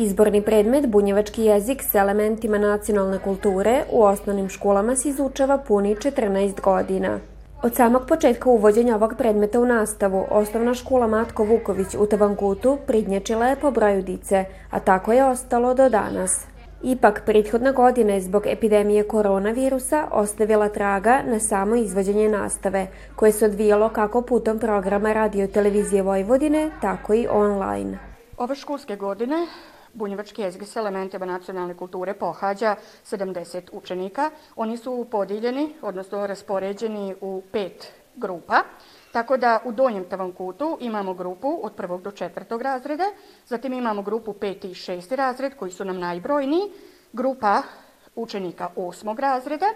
Izborni predmet bunjevački jezik s elementima nacionalne kulture u osnovnim školama se izučava puni 14 godina. Od samog početka uvođenja ovog predmeta u nastavu, osnovna škola Matko Vuković u Tavankutu pridnječila je po broju dice, a tako je ostalo do danas. Ipak, prethodna godina je zbog epidemije koronavirusa ostavila traga na samo izvođenje nastave, koje se odvijalo kako putom programa radio televizije Vojvodine, tako i online. Ove školske godine bunjevački jezik s elementima nacionalne kulture pohađa 70 učenika. Oni su podijeljeni, odnosno raspoređeni u pet grupa. Tako da u donjem Tavankutu imamo grupu od prvog do četvrtog razreda, zatim imamo grupu peti i šesti razred koji su nam najbrojniji, grupa učenika osmog razreda,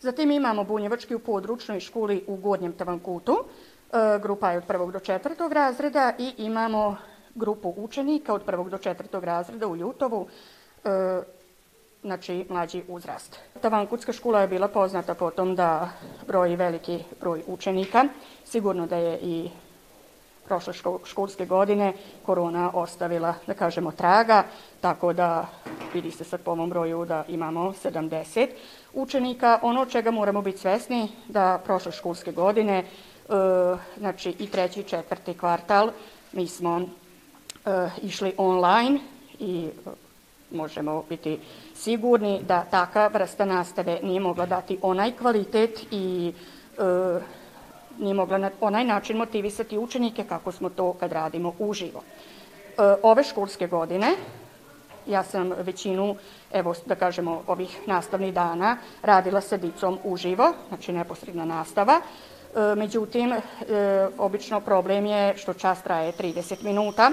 zatim imamo bunjevački u područnoj školi u Gornjem Tavankutu, e, grupa je od prvog do četvrtog razreda i imamo grupu učenika od prvog do četvrtog razreda u Ljutovu, e, znači mlađi uzrast. Tavankutska škola je bila poznata po tom da broji veliki broj učenika. Sigurno da je i prošle školske godine korona ostavila, da kažemo, traga, tako da vidi se sad po ovom broju da imamo 70 učenika. Ono čega moramo biti svesni da prošle školske godine, e, znači i treći i četvrti kvartal, mi smo išli online i možemo biti sigurni da taka vrsta nastave nije mogla dati onaj kvalitet i e, nije mogla na onaj način motivisati učenike kako smo to kad radimo uživo. E, ove školske godine ja sam većinu, evo da kažemo, ovih nastavnih dana radila sa dicom uživo, znači neposredna nastava. E, međutim, e, obično problem je što čas traje 30 minuta,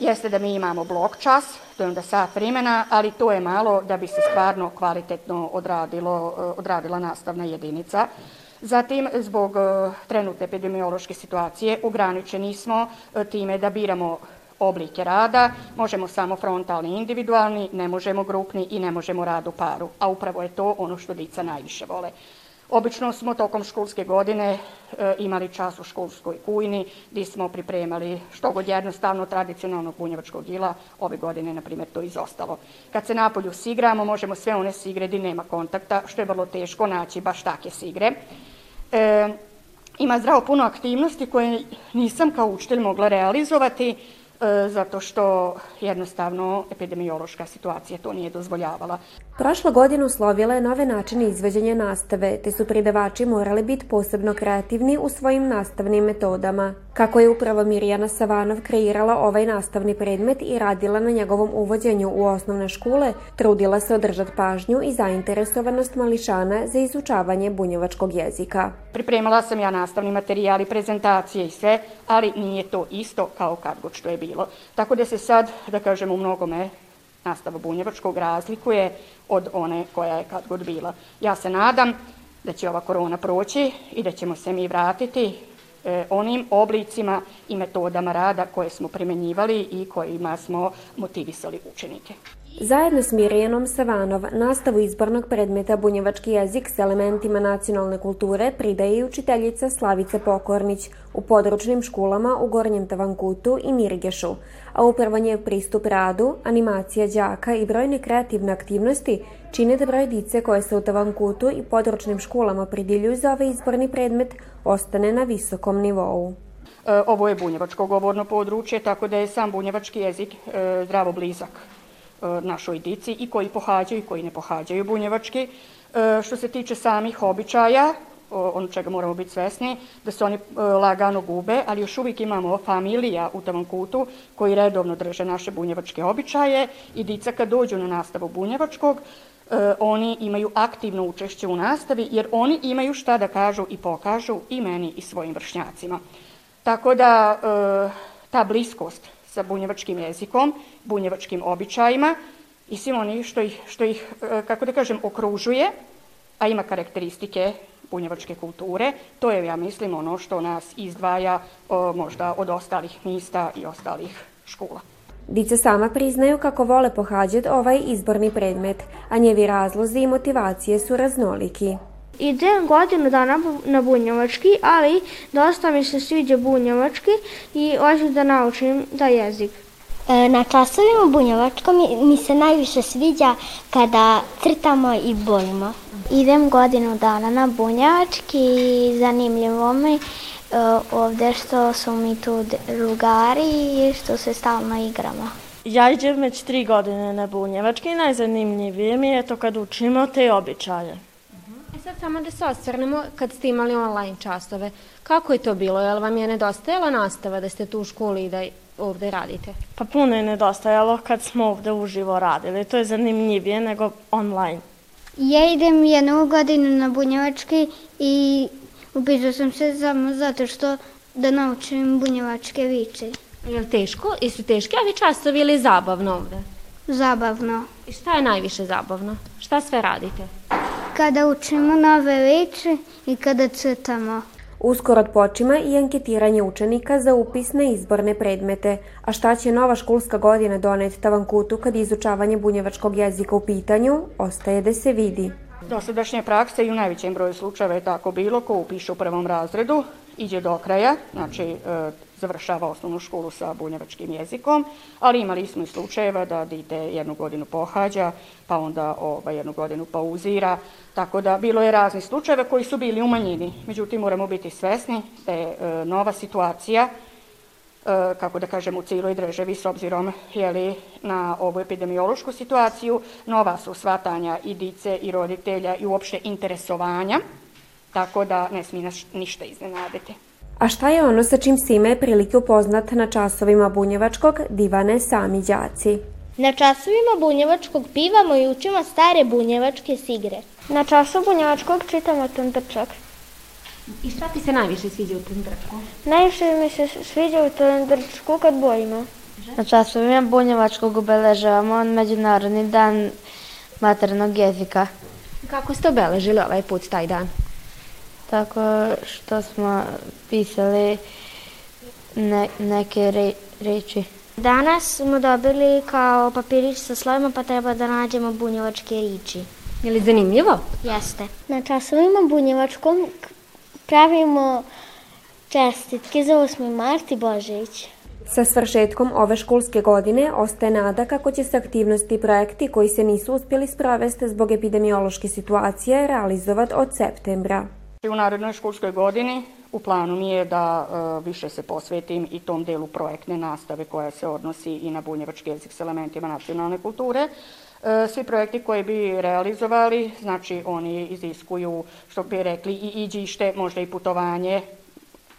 jeste da mi imamo blok čas, to je onda sat vremena, ali to je malo da bi se stvarno kvalitetno odradilo, eh, odradila nastavna jedinica. Zatim, zbog eh, trenutne epidemiološke situacije, ograničeni smo eh, time da biramo oblike rada, možemo samo frontalni individualni, ne možemo grupni i ne možemo rad u paru, a upravo je to ono što dica najviše vole. Obično smo tokom školske godine e, imali čas u školskoj kujni gdje smo pripremali što god jednostavno tradicionalnog bunjevačkog gila. Ove godine, na primjer, to izostalo. Kad se napolju sigramo, možemo sve one sigre gdje nema kontakta, što je vrlo teško naći baš take sigre. E, ima zdravo puno aktivnosti koje nisam kao učitelj mogla realizovati, E, zato što jednostavno epidemiološka situacija to nije dozvoljavala. Prošla godina uslovila je nove načine izveđenja nastave, te su predavači morali biti posebno kreativni u svojim nastavnim metodama. Kako je upravo Mirjana Savanov kreirala ovaj nastavni predmet i radila na njegovom uvođenju u osnovne škole, trudila se održati pažnju i zainteresovanost mališana za izučavanje bunjevačkog jezika. Pripremala sam ja nastavni materijal i prezentacije i sve, ali nije to isto kao kad god što je bilo. Tako da se sad, da kažem, u mnogome nastava bunjevačkog razlikuje od one koja je kad god bila. Ja se nadam da će ova korona proći i da ćemo se mi vratiti e, onim oblicima i metodama rada koje smo primenjivali i kojima smo motivisali učenike. Zajedno s Mirjanom Savanov nastavu izbornog predmeta bunjevački jezik s elementima nacionalne kulture pridaje i učiteljica Slavica Pokornić u područnim školama u Gornjem Tavankutu i Mirgešu, a upravo nje pristup radu, animacija đaka i brojne kreativne aktivnosti čine da broj dice koje se u Tavankutu i područnim školama pridiljuju za ovaj izborni predmet ostane na visokom nivou. E, ovo je bunjevačko govorno područje, tako da je sam bunjevački jezik e, zdravo blizak našoj dici i koji pohađaju i koji ne pohađaju bunjevački. E, što se tiče samih običaja, ono čega moramo biti svesni, da se oni e, lagano gube, ali još uvijek imamo familija u tavom kutu koji redovno drže naše bunjevačke običaje i dica kad dođu na nastavu bunjevačkog, oni imaju aktivno učešće u nastavi jer oni imaju šta da kažu i pokažu i meni i svojim vršnjacima. Tako da ta bliskost sa bunjevačkim jezikom, bunjevačkim običajima i svim onih što ih, što ih, e, kako da kažem, okružuje, a ima karakteristike bunjevačke kulture. To je, ja mislim, ono što nas izdvaja možda od ostalih mista i ostalih škola. Dice sama priznaju kako vole pohađati ovaj izborni predmet, a njevi razlozi i motivacije su raznoliki. Idem godinu dana na bunjevački, ali dosta mi se sviđa bunjevački i hoću da naučim da jezik. E, na časovima bunjevačkom mi se najviše sviđa kada crtamo i bojimo. Idem godinu dana na bunjevački i zanimljivo mi e, ovde što su mi tu drugari i što se stalno igramo. Ja idem već tri godine na bunjevački i najzanimljivije mi je to kad učimo te običaje. Sad samo da se osvrnemo kad ste imali online časove. Kako je to bilo? Je li vam je nedostajala nastava da ste tu u školi i da ovde radite? Pa puno je nedostajalo kad smo ovde uživo radili. To je zanimljivije nego online. Ja idem jednu godinu na bunjevački i upisao sam se samo zato što da naučim bunjevačke viče. Je li teško? I su teški ovi časovi ili zabavno ovde? Zabavno. I šta je najviše zabavno? Šta sve radite? Kada učimo nove viče i kada crtamo. Uskoro počima i anketiranje učenika za upis na izborne predmete. A šta će nova školska godina doneti Tavankutu kad je izučavanje bunjevačkog jezika u pitanju, ostaje da se vidi. Dosadašnje prakse i u najvećem broju slučajeva je tako bilo ko upiše u prvom razredu, iđe do kraja, znači e, završava osnovnu školu sa bunjevačkim jezikom, ali imali smo i slučajeva da dite jednu godinu pohađa, pa onda ovaj, jednu godinu pauzira, tako da bilo je raznih slučajeva koji su bili u manjini. Međutim, moramo biti svesni da je e, nova situacija, e, kako da kažem, u cijeloj državi s obzirom jeli, na ovu epidemiološku situaciju, nova su svatanja i dice i roditelja i uopšte interesovanja, tako da ne smije nas ništa iznenaditi. A šta je ono sa čim se ima prilike upoznat na časovima bunjevačkog divane sami đaci? Na časovima bunjevačkog pivamo i učimo stare bunjevačke sigre. Na času bunjevačkog čitamo tundrčak. I šta ti se najviše sviđa u tundrčku? Najviše mi se sviđa u tundrčku kad bojimo. Na časovima bunjevačkog obeležavamo Međunarodni dan maternog jezika. Kako ste obeležili ovaj put taj dan? Tako što smo pisali ne, neke re, reči. Danas smo dobili kao papirić sa slovima pa treba da nađemo bunjevačke riči. Je li zanimljivo? Jeste. Na časovima bunjevačkom pravimo čestitke za 8. mart i Božić. Sa svršetkom ove školske godine ostaje nada kako će se aktivnosti i projekti koji se nisu uspjeli sprovesti zbog epidemiološke situacije realizovati od septembra. U narednoj školskoj godini u planu mi je da e, više se posvetim i tom delu projektne nastave koja se odnosi i na bunjevački jezik s elementima nacionalne kulture. E, svi projekti koje bi realizovali, znači oni iziskuju, što bi rekli, i iđište, možda i putovanje,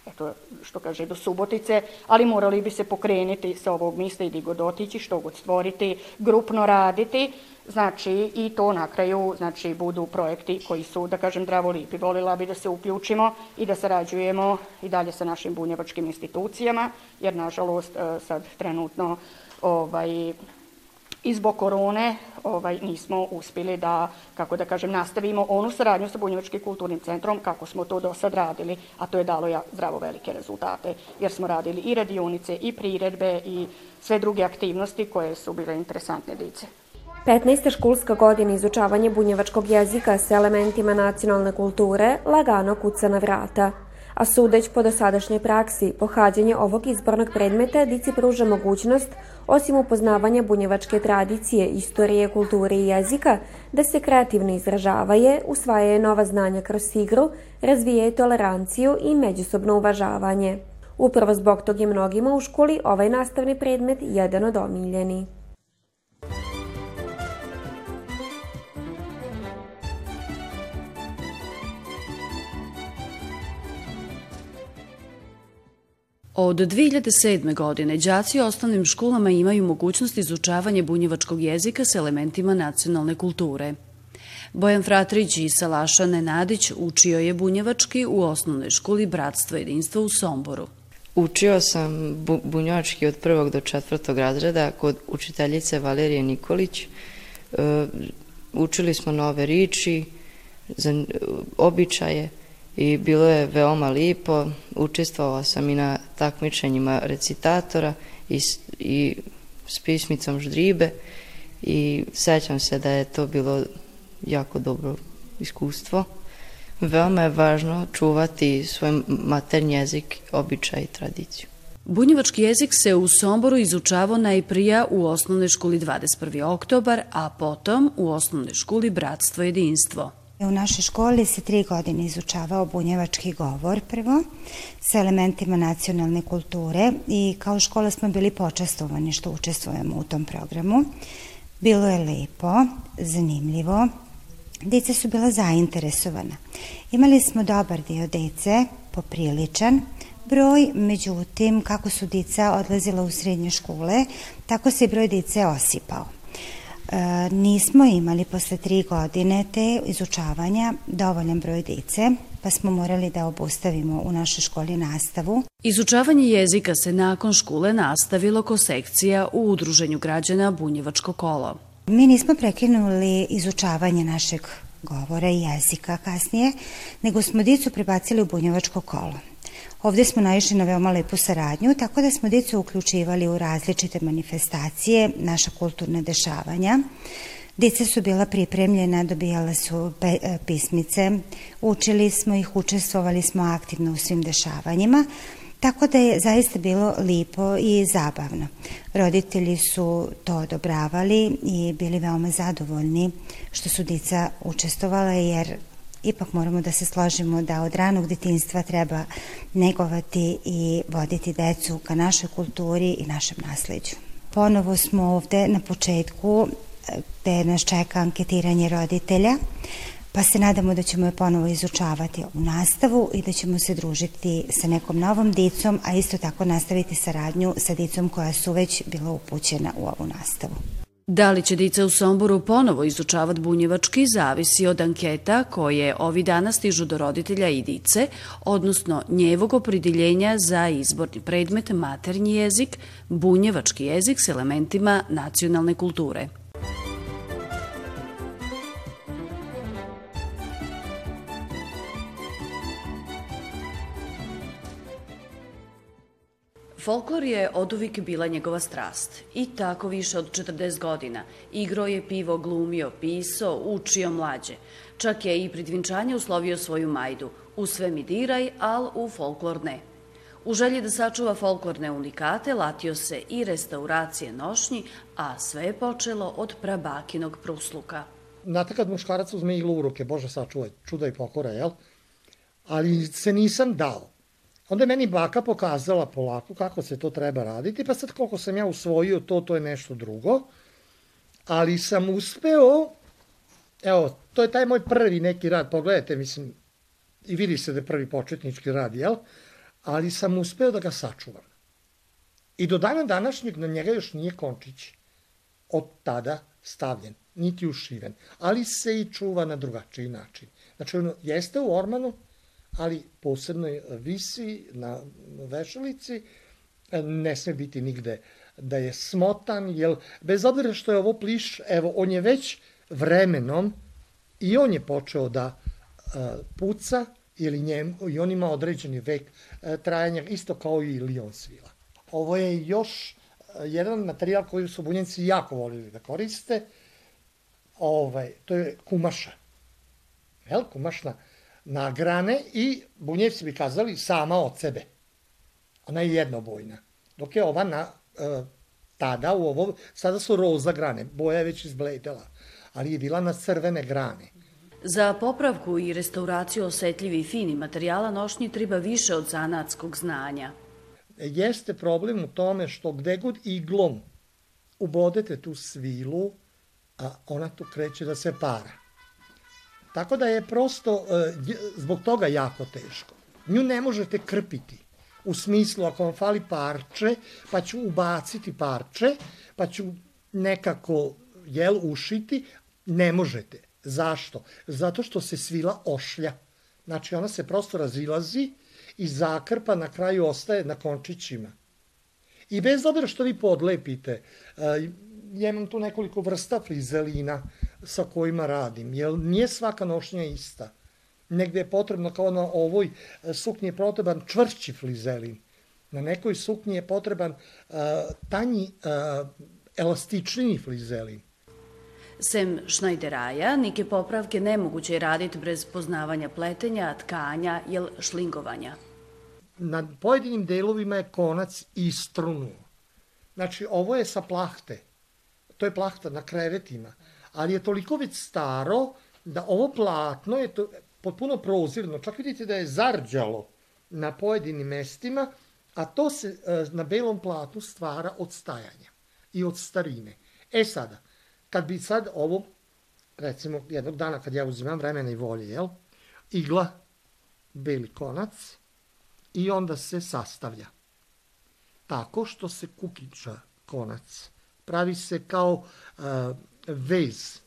eto, što kaže, do Subotice, ali morali bi se pokrenuti sa ovog mista i god otići, što god stvoriti, grupno raditi, Znači, i to na kraju znači, budu projekti koji su, da kažem, zdravo lipi. Volila bi da se uključimo i da sarađujemo i dalje sa našim bunjevačkim institucijama, jer, nažalost, e, sad trenutno ovaj, i zbog korone ovaj, nismo uspili da, kako da kažem, nastavimo onu saradnju sa Bunjevačkim kulturnim centrom kako smo to do sad radili, a to je dalo ja zdravo velike rezultate, jer smo radili i radionice, i priredbe, i sve druge aktivnosti koje su bile interesantne dice. 15. školska godina izučavanje bunjevačkog jezika sa elementima nacionalne kulture lagano kuca na vrata. A sudeć po dosadašnjoj praksi, pohađanje ovog izbornog predmeta dici pruža mogućnost, osim upoznavanja bunjevačke tradicije, istorije, kulture i jezika, da se kreativno izražavaje, usvajaje nova znanja kroz igru, razvijaje toleranciju i međusobno uvažavanje. Upravo zbog tog je mnogima u školi ovaj nastavni predmet jedan od omiljeni. Od 2007. godine đaci u osnovnim školama imaju mogućnost izučavanja bunjevačkog jezika s elementima nacionalne kulture. Bojan Fratrić i Salaša Nenadić učio je bunjevački u osnovnoj školi Bratstva jedinstva u Somboru. Učio sam bu bunjevački od prvog do četvrtog razreda kod učiteljice Valerije Nikolić. E, učili smo nove riči, običaje, i bilo je veoma lipo. Učestvovala sam i na takmičenjima recitatora i, i s pismicom ždribe i sećam se da je to bilo jako dobro iskustvo. Veoma je važno čuvati svoj maternji jezik, običaj i tradiciju. Bunjevački jezik se u Somboru izučavao najprija u osnovnoj školi 21. oktobar, a potom u osnovnoj školi Bratstvo jedinstvo. U našoj školi se tri godine izučavao bunjevački govor prvo sa elementima nacionalne kulture i kao škola smo bili počastovani što učestvujemo u tom programu. Bilo je lepo, zanimljivo, Deca su bila zainteresovana. Imali smo dobar dio dece, popriličan broj, međutim, kako su dica odlazila u srednje škole, tako se broj dice osipao. E, nismo imali posle tri godine te izučavanja dovoljan broj dice, pa smo morali da obustavimo u našoj školi nastavu. Izučavanje jezika se nakon škole nastavilo ko sekcija u Udruženju građana Bunjevačko kolo. Mi nismo prekinuli izučavanje našeg govora i jezika kasnije, nego smo dicu prebacili u bunjevačko kolo. Ovde smo naišli na veoma lepu saradnju, tako da smo dicu uključivali u različite manifestacije, naša kulturna dešavanja. Dice su bila pripremljena, dobijala su e, pismice, učili smo ih, učestvovali smo aktivno u svim dešavanjima, Tako da je zaista bilo lipo i zabavno. Roditelji su to odobravali i bili veoma zadovoljni što su dica učestvovala jer ipak moramo da se složimo da od ranog detinstva treba negovati i voditi decu ka našoj kulturi i našem nasledđu. Ponovo smo ovde na početku gde nas čeka anketiranje roditelja pa se nadamo da ćemo je ponovo izučavati u nastavu i da ćemo se družiti sa nekom novom dicom, a isto tako nastaviti saradnju sa dicom koja su već bila upućena u ovu nastavu. Da li će dica u Somboru ponovo izučavati bunjevački zavisi od anketa koje ovi dana stižu do roditelja i dice, odnosno njevog opridiljenja za izborni predmet maternji jezik, bunjevački jezik s elementima nacionalne kulture. Folklor je od uvijek bila njegova strast i tako više od 40 godina. Igro je pivo, glumio, pisao, učio mlađe. Čak je i pred vinčanje uslovio svoju majdu. U sve mi diraj, al u folklor ne. U želji da sačuva folklorne unikate latio se i restauracije nošnji, a sve je počelo od prabakinog prusluka. Znate kad muškarac uzme iglu u ruke, Bože sačuvaj, čuda i pokora, jel? Ali se nisam dao Onda je meni baka pokazala polako kako se to treba raditi, pa sad koliko sam ja usvojio to, to je nešto drugo. Ali sam uspeo, evo, to je taj moj prvi neki rad, pogledajte, mislim, i vidi se da je prvi početnički rad, jel? Ali sam uspeo da ga sačuvam. I do dana današnjeg na njega još nije končić od tada stavljen, niti ušiven, ali se i čuva na drugačiji način. Znači, ono, jeste u ormanu, ali posebno visi na vešalici, ne sme biti nigde da je smotan, jer bez obzira što je ovo pliš, evo, on je već vremenom i on je počeo da uh, puca, ili njem, i on ima određeni vek uh, trajanja, isto kao i lion svila. Ovo je još uh, jedan materijal koji su bunjenci jako volili da koriste, ovaj, to je kumaša. Jel, kumašna na grane i bunjevci bi kazali sama od sebe. Ona je jednobojna. Dok je ova na, e, tada u ovo, sada su roza grane, boja je već izbledela, ali je bila na crvene grane. Za popravku i restauraciju osetljivi i fini materijala nošnji treba više od zanatskog znanja. Jeste problem u tome što gde god iglom ubodete tu svilu, a ona tu kreće da se para. Tako da je prosto e, zbog toga jako teško. Nju ne možete krpiti. U smislu, ako vam fali parče, pa ću ubaciti parče, pa ću nekako, jel, ušiti, ne možete. Zašto? Zato što se svila ošlja. Znači, ona se prosto razilazi i zakrpa na kraju ostaje na končićima. I bez obzira što vi podlepite, e, ja imam tu nekoliko vrsta frizelina sa kojima radim, jer nije svaka nošnja ista. Negde je potrebno, kao na ovoj e, suknji je potreban čvršći frizelin. Na nekoj suknji je potreban uh, tanji, uh, elastičniji frizelin. Sem šnajderaja, nike popravke nemoguće je raditi bez poznavanja pletenja, tkanja ili šlingovanja. na pojedinim delovima je konac istrunuo. Znači, ovo je sa plahte. To je plahta na krevetima. Ali je toliko već staro da ovo platno je to potpuno prozirno. Čak vidite da je zarđalo na pojedinim mestima, a to se e, na belom platnu stvara od stajanja i od starine. E sada, kad bi sad ovo, recimo jednog dana kad ja uzimam vremena i volje, jel, igla, beli konac i onda se sastavlja. Tako što se kukiča konac. Pravi se kao uh, vez.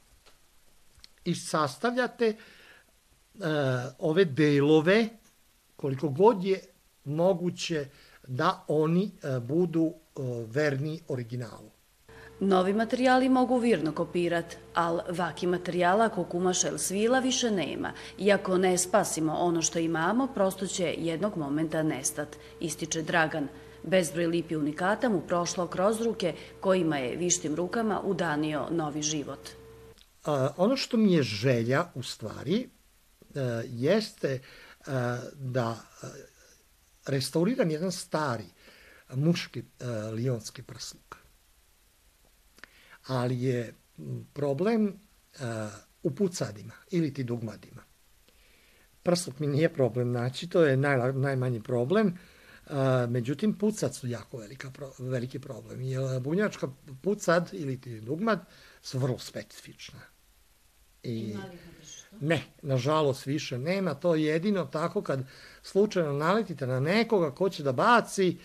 I sastavljate uh, ove delove koliko god je moguće da oni uh, budu uh, verni originalu. Novi materijali mogu virno kopirat, al vaki materijala ko kumaša ili svila više nema. Iako ne spasimo ono što imamo, prosto će jednog momenta nestat, ističe Dragan. Bezbroj lipi unikata mu prošlo kroz ruke kojima je vištim rukama udanio novi život. A, ono što mi je želja u stvari a, e, jeste a, da restauriram jedan stari muški lionski prsluk ali je problem uh, u pucadima ili ti dugmadima. Prsluk mi nije problem naći, to je naj, najmanji problem, međutim pucad su jako velika, pro, veliki problem. Jer bunjačka pucad ili ti dugmad su vrlo specifična. I, ne, nažalost više nema, to je jedino tako kad slučajno naletite na nekoga ko će da baci,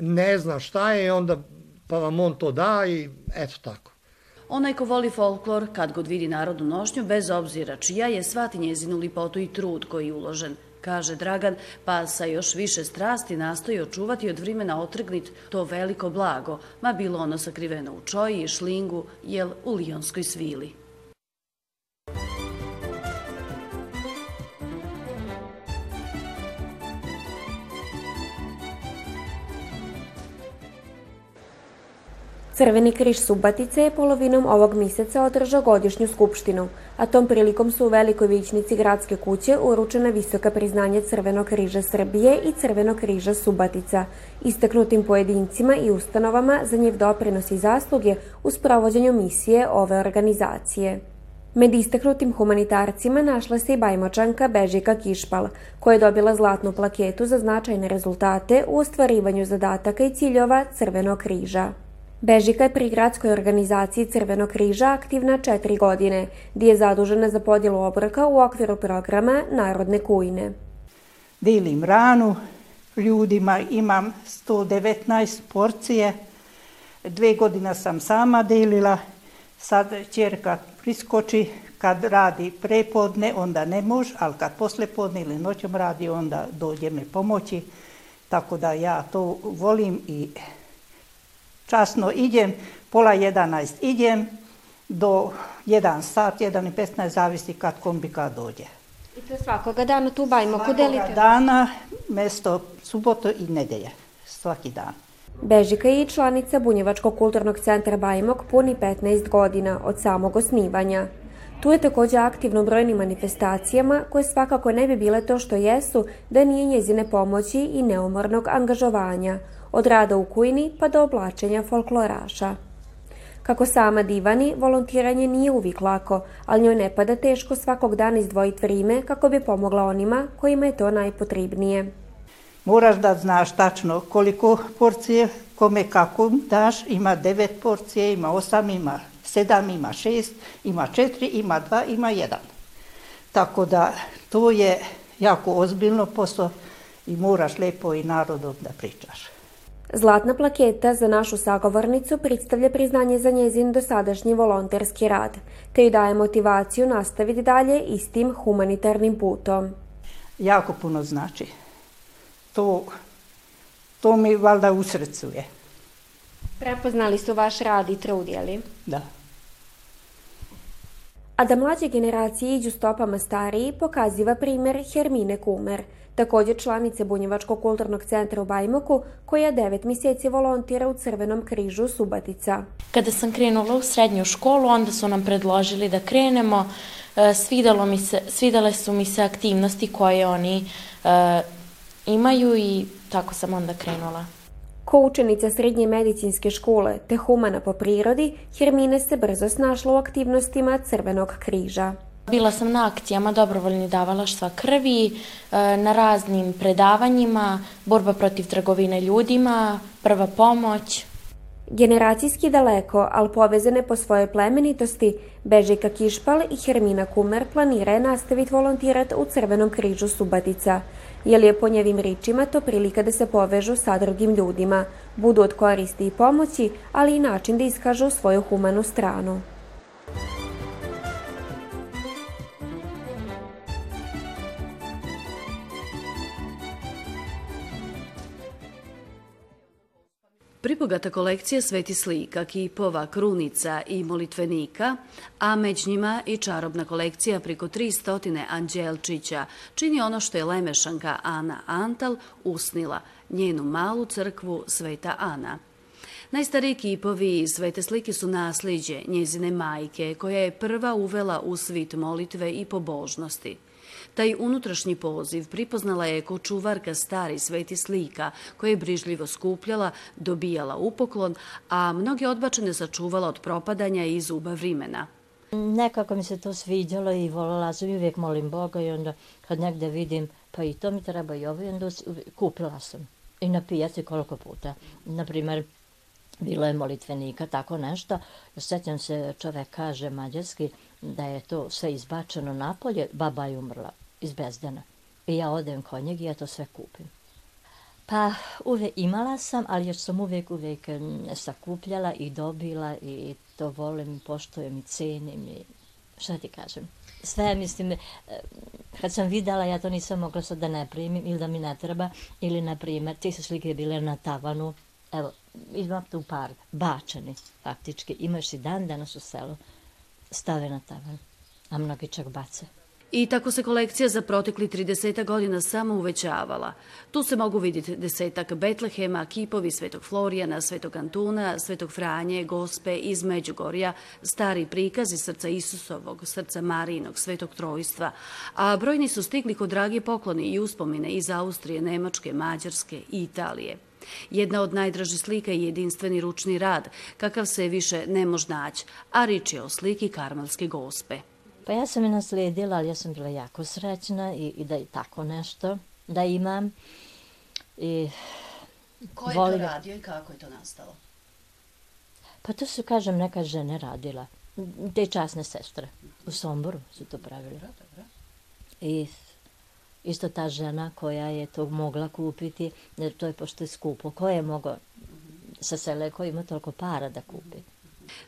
ne zna šta je, onda pa vam on to da i eto tako. Onaj ko voli folklor, kad god vidi narodnu nošnju, bez obzira čija je, svati njezinu lipotu i trud koji je uložen kaže Dragan, pa sa još više strasti nastoji očuvati od vrimena otrgnit to veliko blago, ma bilo ono sakriveno u čoji i šlingu, jel u lijonskoj svili. Crveni križ Subatice je polovinom ovog mjeseca održao godišnju skupštinu, a tom prilikom su u velikoj vićnici gradske kuće uručena visoka priznanja Crvenog križa Srbije i Crvenog križa Subatica, istaknutim pojedincima i ustanovama za njev doprinos i zasluge u sprovođenju misije ove organizacije. Med istaknutim humanitarcima našla se i bajmočanka Bežika Kišpal, koja je dobila zlatnu plaketu za značajne rezultate u ostvarivanju zadataka i ciljova Crvenog križa. Bežika je pri gradskoj organizaciji Crvenog križa aktivna četiri godine, gdje je zadužena za podjelu obroka u okviru programa Narodne kujne. Dilim ranu, ljudima imam 119 porcije, dve godina sam sama delila, sad čerka priskoči, kad radi prepodne, onda ne može, ali kad posle podne ili noćom radi, onda dođe me pomoći, tako da ja to volim i časno idem, pola 11 idem, do 1 sat, 1 i 15, zavisi kad kombika dođe. I to svakoga dana tu delite? Svakoga dana, mesto suboto i nedelje, svaki dan. Bežika je i članica Bunjevačkog kulturnog centra Bajmok puni 15 godina od samog osnivanja. Tu je takođe aktivno brojnim manifestacijama koje svakako ne bi bile to što jesu da nije njezine pomoći i neumornog angažovanja – od rada u kujni pa do oblačenja folkloraša. Kako sama divani, volontiranje nije uvijek lako, ali njoj ne pada teško svakog dana izdvojiti vrijeme kako bi pomogla onima kojima je to najpotrebnije. Moraš da znaš tačno koliko porcije, kome kako daš, ima devet porcije, ima osam, ima sedam, ima šest, ima četiri, ima dva, ima jedan. Tako da to je jako ozbiljno posao i moraš lepo i narodom da pričaš. Zlatna plaketa za našu sagovornicu predstavlja priznanje za njezin dosadašnji volonterski rad, te joj daje motivaciju nastaviti dalje istim humanitarnim putom. Jako puno znači. To, to mi valjda u srcu je. Prepoznali su vaš rad i trud? Da. A da mlađe generacije iđu stopama stariji, pokaziva primer Hermine Kumer – takođe članice Bunjevačkog kulturnog centra u Bajmoku, koja devet mjeseci volontira u Crvenom križu Subatica. Kada sam krenula u srednju školu, onda su nam predložili da krenemo. E, svidalo mi se, svidale su mi se aktivnosti koje oni e, imaju i tako sam onda krenula. Ko učenica srednje medicinske škole te humana po prirodi, Hermine se brzo snašla u aktivnostima Crvenog križa. Bila sam na akcijama dobrovoljni davalaštva krvi, e, na raznim predavanjima, borba protiv trgovine ljudima, prva pomoć. Generacijski daleko, ali povezane po svojoj plemenitosti, Bežika Kišpal i Hermina Kumer planira je nastaviti volontirat u Crvenom križu Subatica, jer je po njevim ričima to prilika da se povežu sa drugim ljudima, budu od koristi i pomoći, ali i način da iskažu svoju humanu stranu. Pribogata kolekcija sveti slika, kipova, krunica i molitvenika, a među njima i čarobna kolekcija priko 300 anđelčića, čini ono što je lemešanka Ana Antal usnila, njenu malu crkvu Sveta Ana. Najstariji kipovi i svete slike su nasliđe njezine majke, koja je prva uvela u svit molitve i pobožnosti – Taj unutrašnji poziv pripoznala je ko čuvarka stari sveti slika, koje je brižljivo skupljala, dobijala upoklon, a mnoge odbačene sačuvala od propadanja i zuba vrimena. Nekako mi se to sviđalo i volila sam i uvijek molim Boga i onda kad negde vidim pa i to mi treba i ovo i onda kupila sam. I na pijaci koliko puta. Naprimer, bilo je molitvenika, tako nešto. Sjećam se, čovek kaže mađarski da je to sve izbačeno napolje, baba je umrla iz Bezdana. I ja odem kod njeg i ja to sve kupim. Pa uvek imala sam, ali još sam uvek, uvek sakupljala i dobila i to volim, poštojem i cenim i šta ti kažem. Sve, mislim, kad sam videla, ja to nisam mogla sad da ne primim ili da mi ne treba, ili, na primjer, ti su slike bile na tavanu, evo, imam tu par, bačeni, faktički, imaš i dan danas u selu, stave na tavan, a mnogi čak bace. I tako se kolekcija za protekli 30 godina samo uvećavala. Tu se mogu vidjeti desetak Betlehema, kipovi Svetog Florijana, Svetog Antuna, Svetog Franje, Gospe iz Međugorja, stari prikazi srca Isusovog, srca Marijinog, Svetog Trojstva, a brojni su stigli kod dragi pokloni i uspomine iz Austrije, Nemačke, Mađarske i Italije. Jedna od najdražih slika je jedinstveni ručni rad, kakav se više ne može naći, a rič je o sliki Karmelske gospe. Pa ja sam je nasledila, ali ja sam bila jako srećna i, i da je tako nešto da imam. I Ko je volim... to radio i kako je to nastalo? Pa to su, kažem, neka žene radila. Te časne sestre. U Somboru su to pravili. Dobro, dobro. I isto ta žena koja je to mogla kupiti, jer to je pošto je skupo. Ko je mogao sa sele, ko ima toliko para da kupi?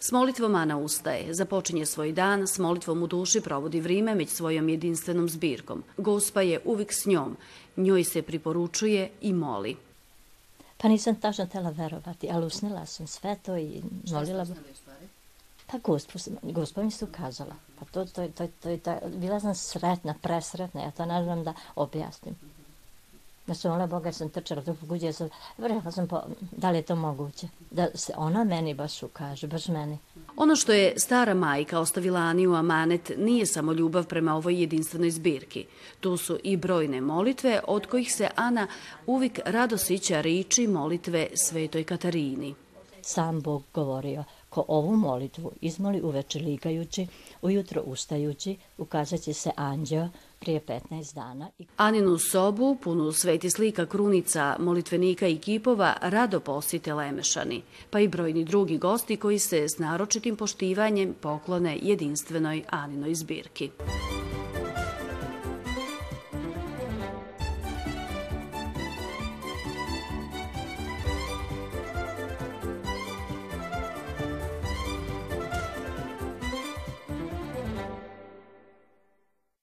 S molitvom Ana ustaje, započinje svoj dan, s molitvom u duši provodi vrime među svojom jedinstvenom zbirkom. Gospa je uvijek s njom, njoj se priporučuje i moli. Pa nisam tačno tela verovati, ali usnila sam sve to i molila... Šta Pa gospa, gospa mi se ukazala. Pa to, to, to, to, to, bila sam sretna, presretna, ja to ne znam da objasnim. Ja sam ona Boga, sam trčala do kuće, sam, rekla sam, pa, da li je to moguće? Da se ona meni baš ukaže, baš meni. Ono što je stara majka ostavila Aniju Amanet nije samo ljubav prema ovoj jedinstvenoj zbirki. Tu su i brojne molitve, od kojih se Ana uvijek rado sića riči molitve Svetoj Katarini. Sam Bog govorio, ko ovu molitvu izmoli uveče ligajući, ujutro ustajući, ukazat će se anđeo, prije 15 dana. Aninu sobu, punu sveti slika krunica, molitvenika i kipova, rado posite Lemešani, pa i brojni drugi gosti koji se s naročitim poštivanjem poklone jedinstvenoj Aninoj zbirki.